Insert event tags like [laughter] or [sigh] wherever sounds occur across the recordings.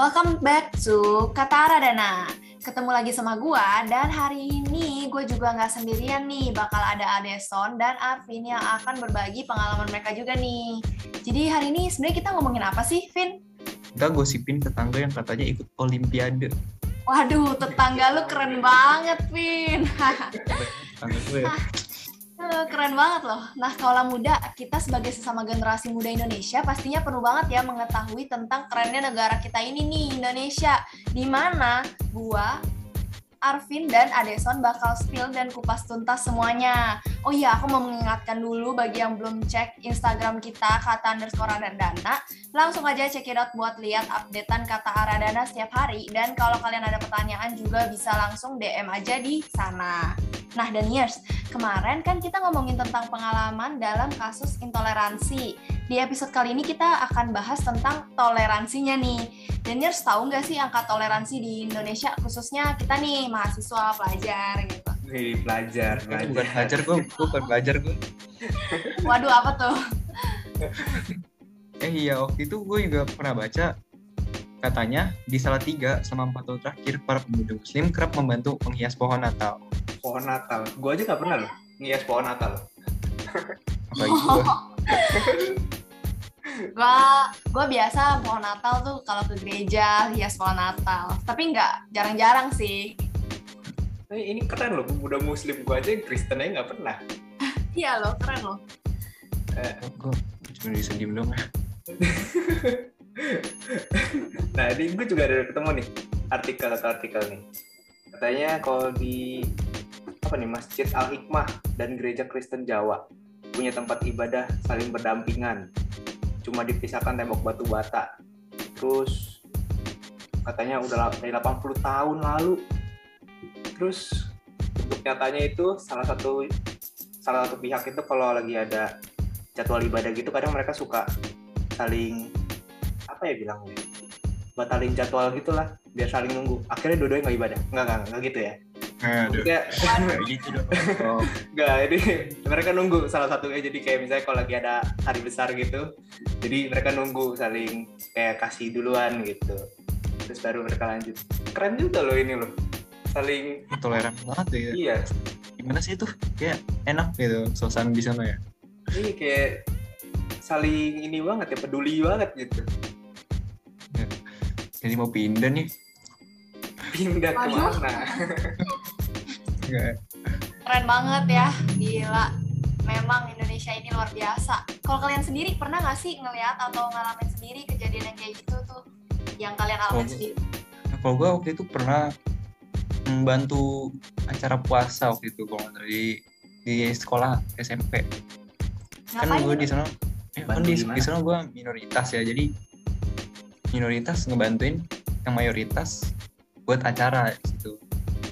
Welcome back to Kata Radana. Ketemu lagi sama gua dan hari ini gue juga nggak sendirian nih. Bakal ada Adeson dan Arvin yang akan berbagi pengalaman mereka juga nih. Jadi hari ini sebenarnya kita ngomongin apa sih, Vin? Kita gosipin tetangga yang katanya ikut olimpiade. Waduh, tetangga lu keren banget, Vin. Tetangga gue. [laughs] Eh, Keren banget loh. Nah, kaulah muda, kita sebagai sesama generasi muda Indonesia pastinya perlu banget ya mengetahui tentang kerennya negara kita ini nih, Indonesia. Di mana gua, Arvin dan Adeson bakal spill dan kupas tuntas semuanya. Oh iya, aku mau mengingatkan dulu bagi yang belum cek Instagram kita, kata underscore Aradana, langsung aja check it out buat lihat updatean kata Aradana setiap hari. Dan kalau kalian ada pertanyaan juga bisa langsung DM aja di sana. Nah, Daniers, kemarin kan kita ngomongin tentang pengalaman dalam kasus intoleransi. Di episode kali ini kita akan bahas tentang toleransinya nih. Daniers tahu nggak sih angka toleransi di Indonesia, khususnya kita nih mahasiswa pelajar gitu. Wih, pelajar, Gue pelajar. bukan belajar gue, gue bukan belajar gue. Waduh, apa tuh? Eh iya, waktu itu gue juga pernah baca katanya di Salatiga selama empat tahun terakhir para pemuda muslim kerap membantu menghias pohon Natal. Pohon Natal. Gue aja gak pernah loh ngias pohon Natal. Apalagi gue. [laughs] Gua, gua biasa pohon Natal tuh kalau ke gereja hias pohon Natal. Tapi nggak jarang-jarang sih. Eh, ini keren loh, pemuda muslim gue aja yang Kristen aja gak pernah. [laughs] Iya loh, keren loh. Gue cuma bisa diem dong ya. [laughs] nah, ini gue juga ada ketemu nih artikel atau artikel nih. Katanya kalau di apa nih Masjid Al Hikmah dan Gereja Kristen Jawa punya tempat ibadah saling berdampingan. Cuma dipisahkan tembok batu bata. Terus katanya udah dari 80 tahun lalu. Terus nyatanya itu salah satu salah satu pihak itu kalau lagi ada jadwal ibadah gitu kadang mereka suka saling apa ya bilangnya? Batalin jadwal gitulah biar saling nunggu. Akhirnya dua-duanya nggak ibadah. Nggak nggak nggak gitu ya? Maksudnya, [laughs] kayak gitu dong. [laughs] Nggak ini mereka nunggu salah satunya. Jadi kayak misalnya kalau lagi ada hari besar gitu jadi mereka nunggu saling kayak kasih duluan gitu. Terus baru mereka lanjut. Keren juga loh ini loh saling toleran banget ya. iya Gimana sih itu? Kayak enak gitu suasana di sana ya. ini kayak saling ini banget ya peduli banget gitu Jadi mau pindah nih. pindah Aduh. ke mana Enggak. [laughs] Keren banget ya, gila. Memang Indonesia ini luar biasa. Kalau kalian sendiri pernah nggak sih ngeliat atau ngalamin sendiri kejadian yang kayak gitu tuh? Yang kalian alamin Oh. sendiri? Kalau gue waktu itu pernah membantu acara puasa waktu itu kalau nggak salah, di di sekolah SMP kan Ngapain? gue di sana? ya, kan di, di sana gue minoritas ya jadi minoritas ngebantuin yang mayoritas buat acara gitu.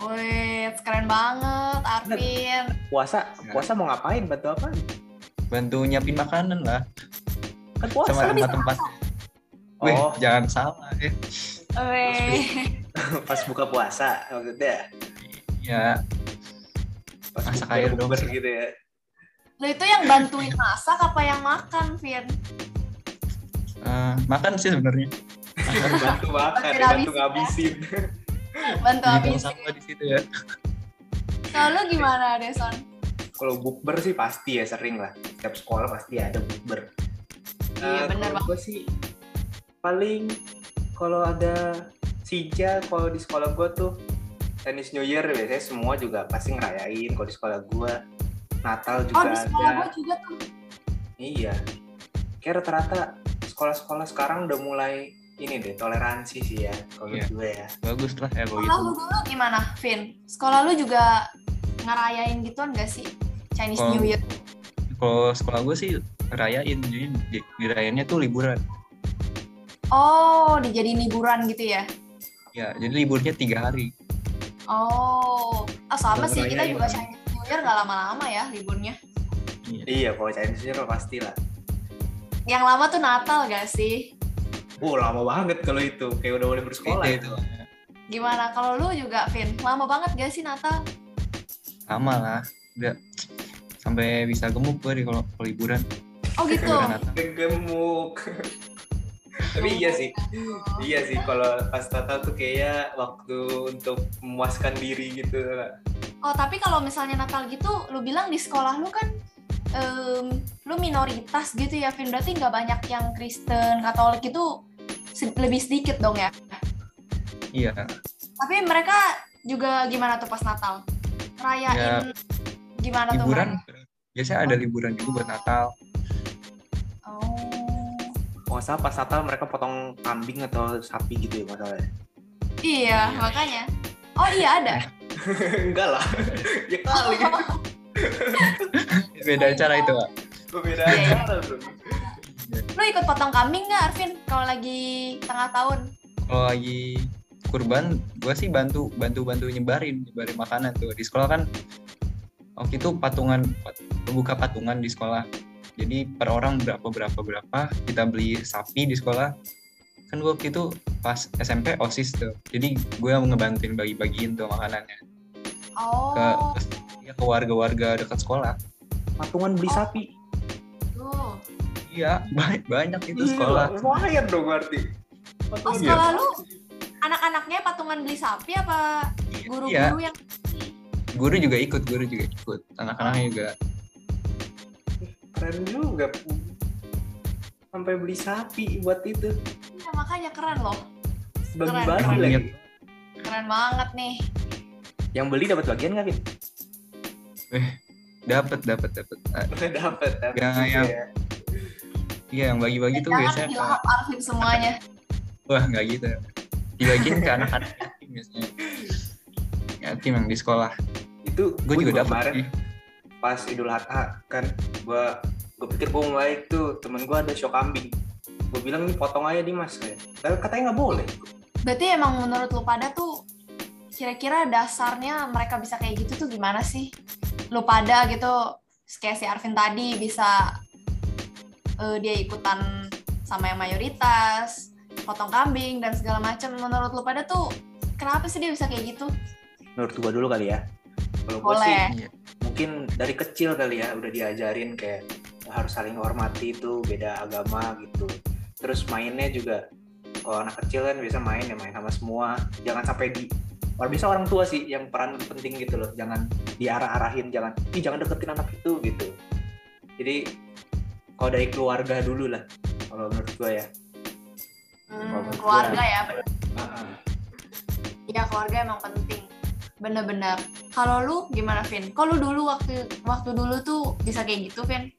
Wih, keren banget, Arvin. puasa puasa mau ngapain? Bantu apa bantu nyiapin makanan lah. Kan puasa sama tempat-tempat. Wih, Oh. jangan salah ya. Wih, [laughs] pas buka puasa maksudnya Ya, pas Masak air dong. gitu ya lo itu yang bantuin masak apa yang makan, Vin? eh, makan sih sebenarnya. bantu [laughs] makan Bantuin ya, bantu habisin ya. ngabisin [laughs] Bantu Jadi habis. sama di situ ya. Kalau lu gimana, Deson? kalau bukber sih pasti ya sering lah setiap sekolah pasti ada bukber Iya, bener kalau gue sih paling kalau ada sija kalau di sekolah gue tuh Chinese New Year biasanya semua juga pasti ngerayain kalau di sekolah gue Natal juga Oh, di sekolah ada gue juga tuh. Iya. Kayak rata-rata sekolah-sekolah sekarang udah mulai ini deh toleransi sih ya kalau menurut gue ya. Bagus lah ya kalau Sekolah lu dulu gimana, Vin? Sekolah lu juga ngerayain gituan gak sih? Chinese Kalau- New Year. Kalau sekolah gue sih rayain, jadi di, dirayainnya tuh liburan. Oh, dijadiin liburan gitu ya? Ya, jadi liburnya tiga hari. Oh, ah, sama sih kita juga Chinese New Year gak lama-lama ya liburnya. Iya. Iya, kalau Chinese New Year pasti lah. Yang lama tuh Natal gak sih? Oh, lama banget kalau itu. Kayak udah mulai bersekolah itu. Gimana kalau lu juga, Vin? Lama banget gak sih Natal? Sama lah. Udah sampai bisa gemuk gue di kalau liburan. Oh gitu. Gemuk. Tapi iya sih, iya sih kalau pas Natal tuh kayaknya waktu untuk memuaskan diri gitu. Oh, tapi kalau misalnya Natal gitu, lu bilang di sekolah lu kan em, lu minoritas gitu ya, Vin. Berarti nggak banyak yang Kristen, Katolik itu lebih sedikit dong ya. Iya, Tapi mereka juga gimana tuh pas Natal? Rayain gimana tuh liburan. Biasanya ada liburan juga buat Natal. Oh. Oh, salah pas Natal mereka potong kambing atau sapi gitu ya masalahnya. Iya, makanya. Oh iya ada. [laughs] Enggak lah. ya kali. [laughs] Beda acara itu, Pak. Beda Iya, iya. acara, Bro. Lu ikut potong kambing nggak, Arvin? Kalau lagi tengah tahun? Kalau lagi kurban, gua sih bantu bantu bantu nyebarin nyebarin makanan tuh di sekolah kan. Waktu itu patungan pat- buka patungan di sekolah. Jadi per orang berapa berapa berapa kita beli sapi di sekolah. Kan gua waktu itu pas SMP osis tuh. Jadi gue ngebantuin bagi-bagiin tuh makanannya Oh, ke ya, ke warga-warga dekat sekolah. Patungan beli sapi. tuh. Iya, ba- banyak itu sekolah. Iya, Lumayan dong berarti. Oh, Patungan sekolah ya? lu anak-anaknya patungan beli sapi apa Iya, guru-guru yang guru juga ikut, guru juga ikut. Anak-anaknya juga. Keren juga. Sampai beli sapi buat itu. Iya, makanya keren loh. Bagi-bagi Keren, lagi. keren. Keren banget nih. Yang beli dapat bagian nggak, Vin? Dapat, dapat, dapat. Ah, [laughs] dapat. dapat Ya, juga yang- ya. Iya, yang bagi-bagi tuh Jangan biasanya dilahap Arvin semuanya. wah nggak gitu. Dibagiin ke anak-anak yatim biasanya. Yatim yang di sekolah. Itu Gue juga dapat kemarin. Pas Idul Adha kan gua gue pikir gue mau baik tuh temen gue ada show kambing gue bilang nih potong aja di mas Tapi katanya nggak boleh Berarti emang menurut lu pada tuh kira-kira dasarnya mereka bisa kayak gitu tuh gimana sih? Lu pada gitu kayak si Arvin tadi bisa eh, dia ikutan sama yang mayoritas, potong kambing dan segala macam. Menurut lu pada tuh kenapa sih dia bisa kayak gitu? menurut gue dulu kali ya kalau gue sih Boleh. Mungkin dari kecil kali ya udah diajarin kayak harus saling hormati itu beda agama gitu. Terus mainnya juga kalau anak kecil kan bisa main ya main sama semua. Jangan sampai di Orang bisa orang tua sih yang peran penting gitu loh. Jangan diarah-arahin jangan ih jangan deketin anak itu gitu. Jadi kalau dari keluarga dulu lah kalau menurut gue ya. Hmm, keluarga ya, bener. Ah, Iya keluarga emang penting. Bener-bener. Kalau lu gimana, Vin? Kok lu dulu waktu waktu dulu tuh bisa kayak gitu, Vin?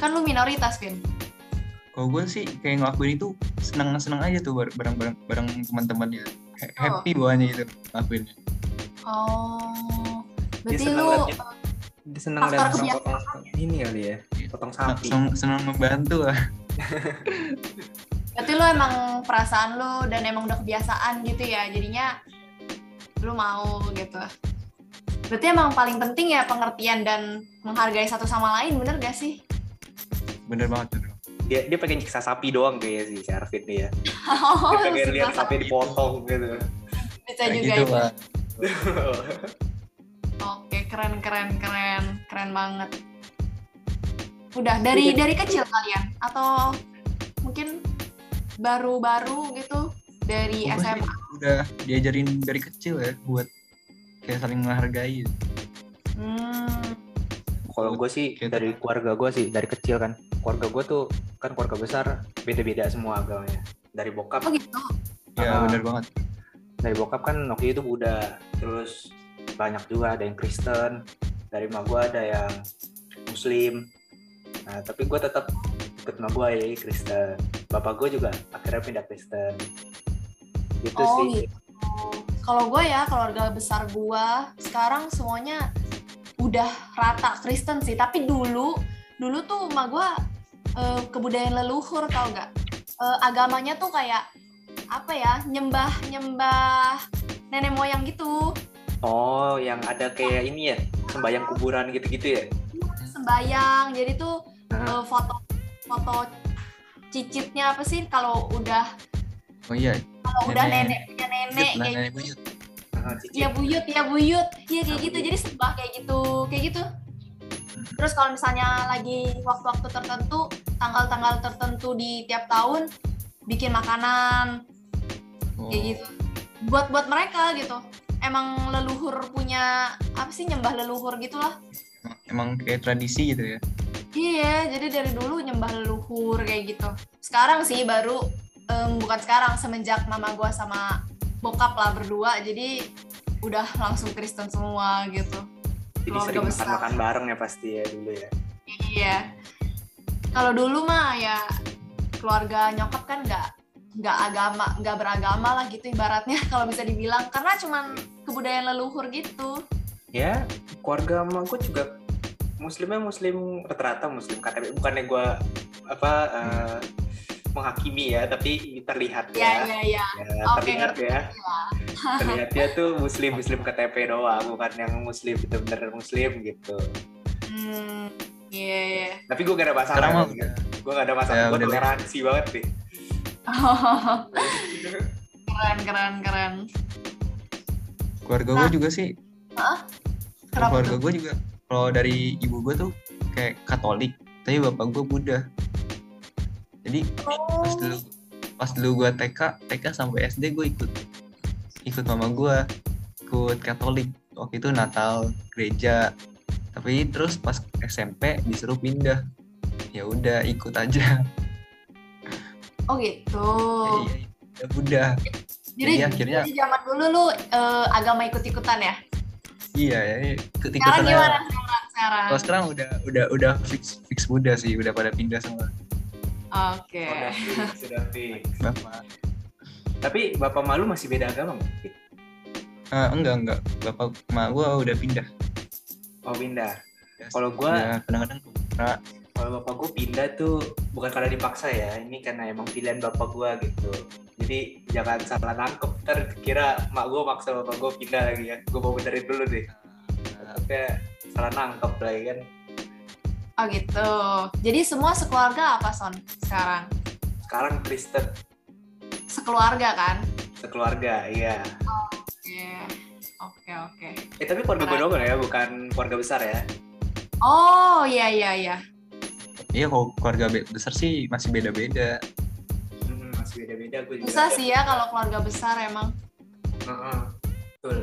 Kan lu minoritas, Vin. Kalau gue sih kayak ngelakuin itu seneng-seneng aja tuh bareng bareng bareng teman-temannya. Ha- Happy bawaannya itu ngelakuinnya. Oh. Berarti seneng lu dia seneng Faktor lihat orang potong ini kali ya potong sapi Seneng, seneng membantu lah. berarti lu emang perasaan lu dan emang udah kebiasaan gitu ya. Jadinya lu mau gitu. Berarti emang paling penting ya pengertian dan menghargai satu sama lain, bener gak sih? Bener banget bener. dia dia pengen nyiksa sapi doang kayaknya sih si Arvin nih ya Oh, [laughs] dia pengen lihat sapi dipotong gitu bisa Kayak juga gitu itu. pak. [laughs] Oke, keren keren keren, keren banget. Udah dari dari kecil kalian atau mungkin baru-baru gitu dari SMA? Udah diajarin dari kecil ya buat kayak saling menghargai. Hmm, kalau gue sih Gitu. dari keluarga gue sih dari kecil kan keluarga gue tuh kan keluarga besar beda-beda semua agamanya dari bokap oh gitu. Ya Ah. bener banget. dari bokap kan waktu itu Buddha terus banyak juga ada yang Kristen dari emak gue ada yang Muslim nah tapi gue tetap ikut emak gue ya Kristen bapak gue juga akhirnya pindah Kristen gitu Oh sih gitu. Kalau gue ya keluarga besar gue sekarang semuanya udah rata Kristen sih. Tapi dulu dulu tuh emak gue eh, kebudayaan leluhur tau gak? Eh, agamanya tuh kayak apa ya nyembah nyembah nenek moyang gitu oh yang ada kayak ini ya sembayang kuburan gitu-gitu ya sembayang jadi tuh eh, foto foto cicitnya apa sih kalau udah Oh iya. kalau udah Nenek. nenek punya nenek Buyut lah, kayak nenek buyut. ya buyut ya buyut. Iya kayak Nah, gitu. buyut. jadi sembah kayak gitu kayak gitu. Terus kalau misalnya lagi waktu-waktu tertentu tanggal-tanggal tertentu di tiap tahun bikin makanan. Oh, kayak gitu. Buat buat mereka gitu. Emang leluhur punya apa sih nyembah leluhur gitulah. Emang kayak tradisi gitu ya? Iya jadi dari dulu nyembah leluhur kayak gitu. Sekarang sih baru em, bukan sekarang semenjak mama gua sama bokap lah berdua jadi udah langsung Kristen semua gitu Jadi Keluarga sering besar. makan-makan bareng ya pasti ya dulu ya. Iya. Kalau dulu mah ya keluarga nyokap kan nggak nggak agama nggak beragama lah gitu ibaratnya [laughs] kalau bisa dibilang karena cuman kebudayaan leluhur gitu. Ya, keluarga gue juga muslimnya muslim rata-rata muslim KTP bukannya gue apa eh, menghakimi ya tapi terlihat Iya ya, iya iya. Ya, Oke, terlihat ngerti. ya [laughs] terlihatnya tuh muslim muslim KTP doang bukan yang muslim bener-bener muslim gitu Hmm, iya iya. tapi gue gak ada masalah mah ya. gue gak ada masalah Ya, gue udah. toleransi banget nih [laughs] keren keren keren. keluarga Nah. gue juga sih Kenapa keluarga tuh? gue juga kalau dari ibu gue tuh kayak Katolik tapi bapak gue Buddha jadi pas dulu pas dulu gue TK TK sampai SD gue ikut. Ikut mama gue ikut Katolik. Waktu itu Natal gereja. Tapi terus pas SMP disuruh pindah. Ya udah ikut aja. Oh gitu. ya, iya, ya udah. Jadi, Jadi akhirnya- jadi zaman dulu lu eh, agama ikut-ikutan ya? iya ya ikut Sekarang ikutan gimana sekarang? sekarang? kalau sekarang udah udah udah fix fix Buddha sih. Udah pada pindah semua Oke. Sudah fix, sudah fix. bapak Tapi bapak malu masih beda agama nggak? Ah, enggak enggak bapak emak gue udah pindah Oh pindah. Kalau gua- Ya, kadang-kadang nah, Kalau bapak gue pindah tuh bukan karena dipaksa ya, ini karena emang pilihan bapak gue gitu. Jadi jangan salah nangkep, ntar kira mak gue maksa bapak gue pindah lagi ya. Gue mau benerin dulu deh. Kayak salah nangkep lagi kan. Oh gitu. Jadi semua sekeluarga apa Son sekarang? Sekarang Kristen Sekeluarga kan? sekeluarga, iya. Oke. Oke oke. Eh tapi keluarga gue doang ya, bukan keluarga besar ya. Oh iya iya iya. iya kalau keluarga be- besar sih masih beda-beda Hmm, masih beda-beda gue juga. Susah sih ya kalau keluarga besar emang. Heeh. Betul.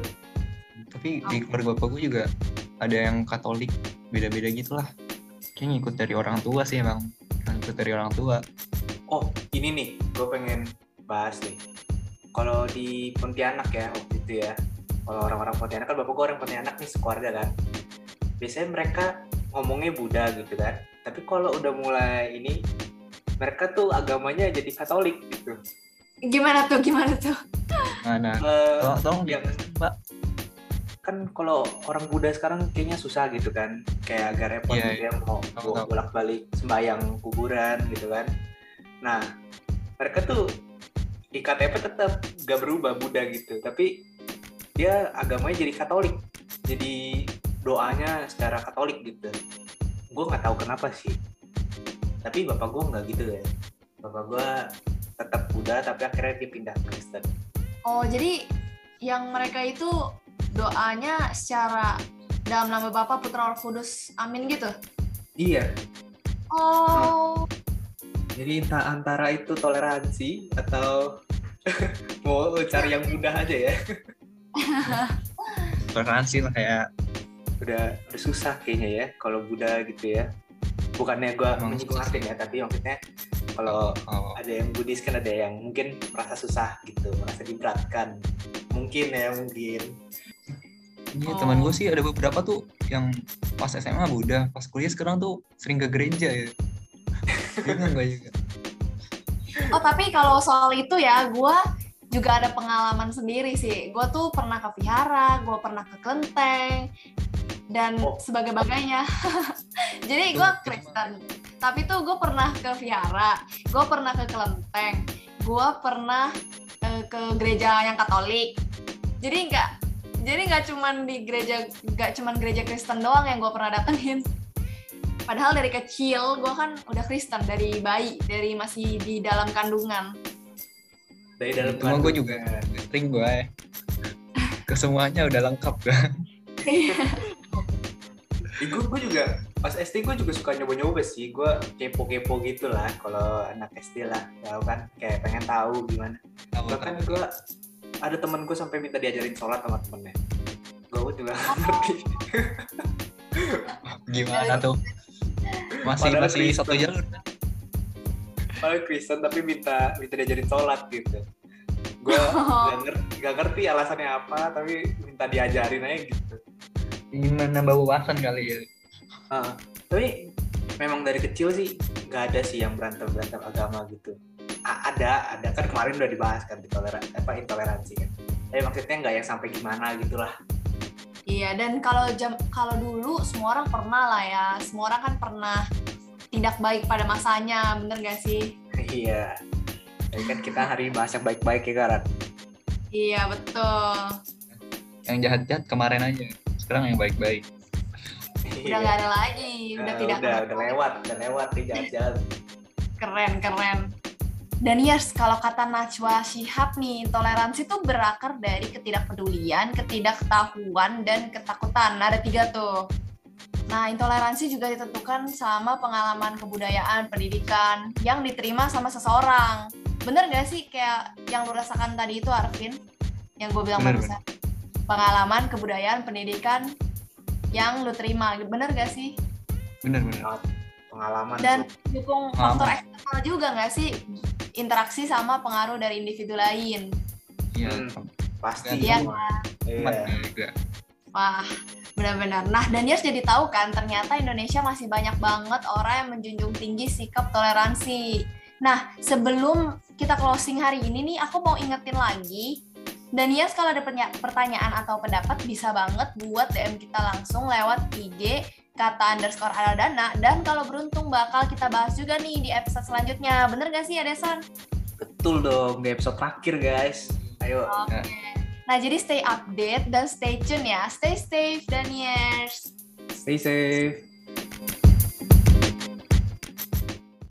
tapi di Oke. keluarga bapak gue juga ada yang Katolik beda-beda gitulah kayak ngikut dari orang tua sih emang ngikut dari orang tua Oh, ini nih, gue pengen bahas nih. Kalau di Pontianak ya, waktu itu ya, kalau orang-orang Pontianak kan bapak gue orang Pontianak nih sekeluarga kan. Biasanya mereka ngomongnya Buddha gitu kan. Tapi kalau udah mulai ini, mereka tuh agamanya jadi Katolik gitu. Gimana tuh? Gimana tuh? nah, nah Eh, tolong, tolong yang kan kalau orang Buddha sekarang kayaknya susah gitu kan. Kayak agak repot Iya, gitu ya mau bolak balik sembayang kuburan gitu kan. Nah mereka tuh di KTP tetap gak berubah Buddha gitu. Tapi dia agamanya jadi Katolik. Jadi doanya secara Katolik gitu. Gue nggak tahu kenapa sih. Tapi bapak gue nggak gitu ya. Bapak gue tetap Buddha tapi akhirnya dia pindah ke Kristen. Oh jadi yang mereka itu doanya secara dalam nama Bapa Putra Roh Kudus Amin gitu. iya Oh. Jadi entah antara itu toleransi atau [laughs] mau cari yang mudah aja ya. [laughs] toleransi lah kayak Udah, udah susah kayaknya ya kalau Buddha gitu ya. Bukannya gua menyinggung ya, tapi maksudnya kalau oh, ada yang Buddhis kan ada yang mungkin merasa susah gitu, merasa diberatkan. Mungkin ya, mungkin. Iya, Oh. teman gue sih ada beberapa tuh yang pas SMA Buddha, pas kuliah sekarang tuh sering ke gereja ya. Bingung gue juga. Oh tapi kalau soal itu ya, gue juga ada pengalaman sendiri sih. Gue tuh pernah ke vihara, gue pernah ke kelenteng, dan Oh. sebagai-bagainya. [laughs] Jadi gue Kristen. Tapi tuh gue pernah ke vihara, gue pernah ke kelenteng, gue pernah eh, ke gereja yang Katolik. Jadi nggak, jadi nggak cuman di gereja, nggak cuman gereja Kristen doang yang gue pernah datengin. Padahal dari kecil gue kan udah Kristen dari bayi, dari masih di dalam kandungan. Dari dalam Cuma gue juga sering gue ya. ke semuanya udah lengkap kan. gue gue juga pas SD gue juga suka nyoba-nyoba sih gue kepo-kepo gitu lah kalau anak SD lah tahu kan kayak pengen tahu gimana Tahu, bahkan gue ada temen gue sampai minta diajarin sholat sama temennya. Gue juga nggak ngerti. [laughs] Gimana tuh? Masih Padahal masih Kristen. satu kan? Padahal Kristen tapi minta minta diajarin sholat gitu. Gue Oh. [laughs] gak ngerti, gak ngerti alasannya apa tapi minta diajarin aja gitu. Gimana bawa wawasan kali ya. Ah, tapi memang dari kecil sih nggak ada sih yang berantem berantem agama gitu ada ada. Kan kemarin udah dibahas kan intoleran apa intoleransi kan. Tapi maksudnya nggak yang sampai gimana gitulah. Iya, dan kalau jam kalau dulu semua orang pernah lah ya, semua orang kan pernah tidak baik pada masanya, bener gak sih? iya. Tapi kan kita hari ini bahas yang baik-baik ya Karan. Iya betul. yang jahat-jahat kemarin aja sekarang yang baik-baik. Udah nggak ada lagi, udah Nah, tidak udah udah lewat udah lewat nih jalan-jalan keren keren. Dan yes, kalau kata Najwa Shihab nih, toleransi itu berakar dari ketidakpedulian, ketidaktahuan, dan ketakutan. Ada tiga tuh. Nah, intoleransi juga ditentukan sama pengalaman kebudayaan, pendidikan yang diterima sama seseorang. Bener gak sih kayak yang lu rasakan tadi itu, Arvin? Yang gue bilang Bener, barusan. Pengalaman, kebudayaan, pendidikan yang lu terima. Bener gak sih? bener-bener pengalaman dan dukung faktor eksternal juga nggak sih interaksi sama pengaruh dari individu lain iya Hmm. pasti Iya. teman iya. juga wah benar-benar nah dan Yas jadi tahu kan ternyata Indonesia masih banyak banget orang yang menjunjung tinggi sikap toleransi nah sebelum kita closing hari ini nih aku mau ingetin lagi dan Yas kalau ada pertanyaan atau pendapat bisa banget buat DM kita langsung lewat IG kata underscore Aladana dan kalau beruntung bakal kita bahas juga nih di episode selanjutnya bener gak sih Adesan? betul dong di episode terakhir guys ayo Oke. Nah, jadi stay update dan stay tune ya. Stay safe dan yes. stay safe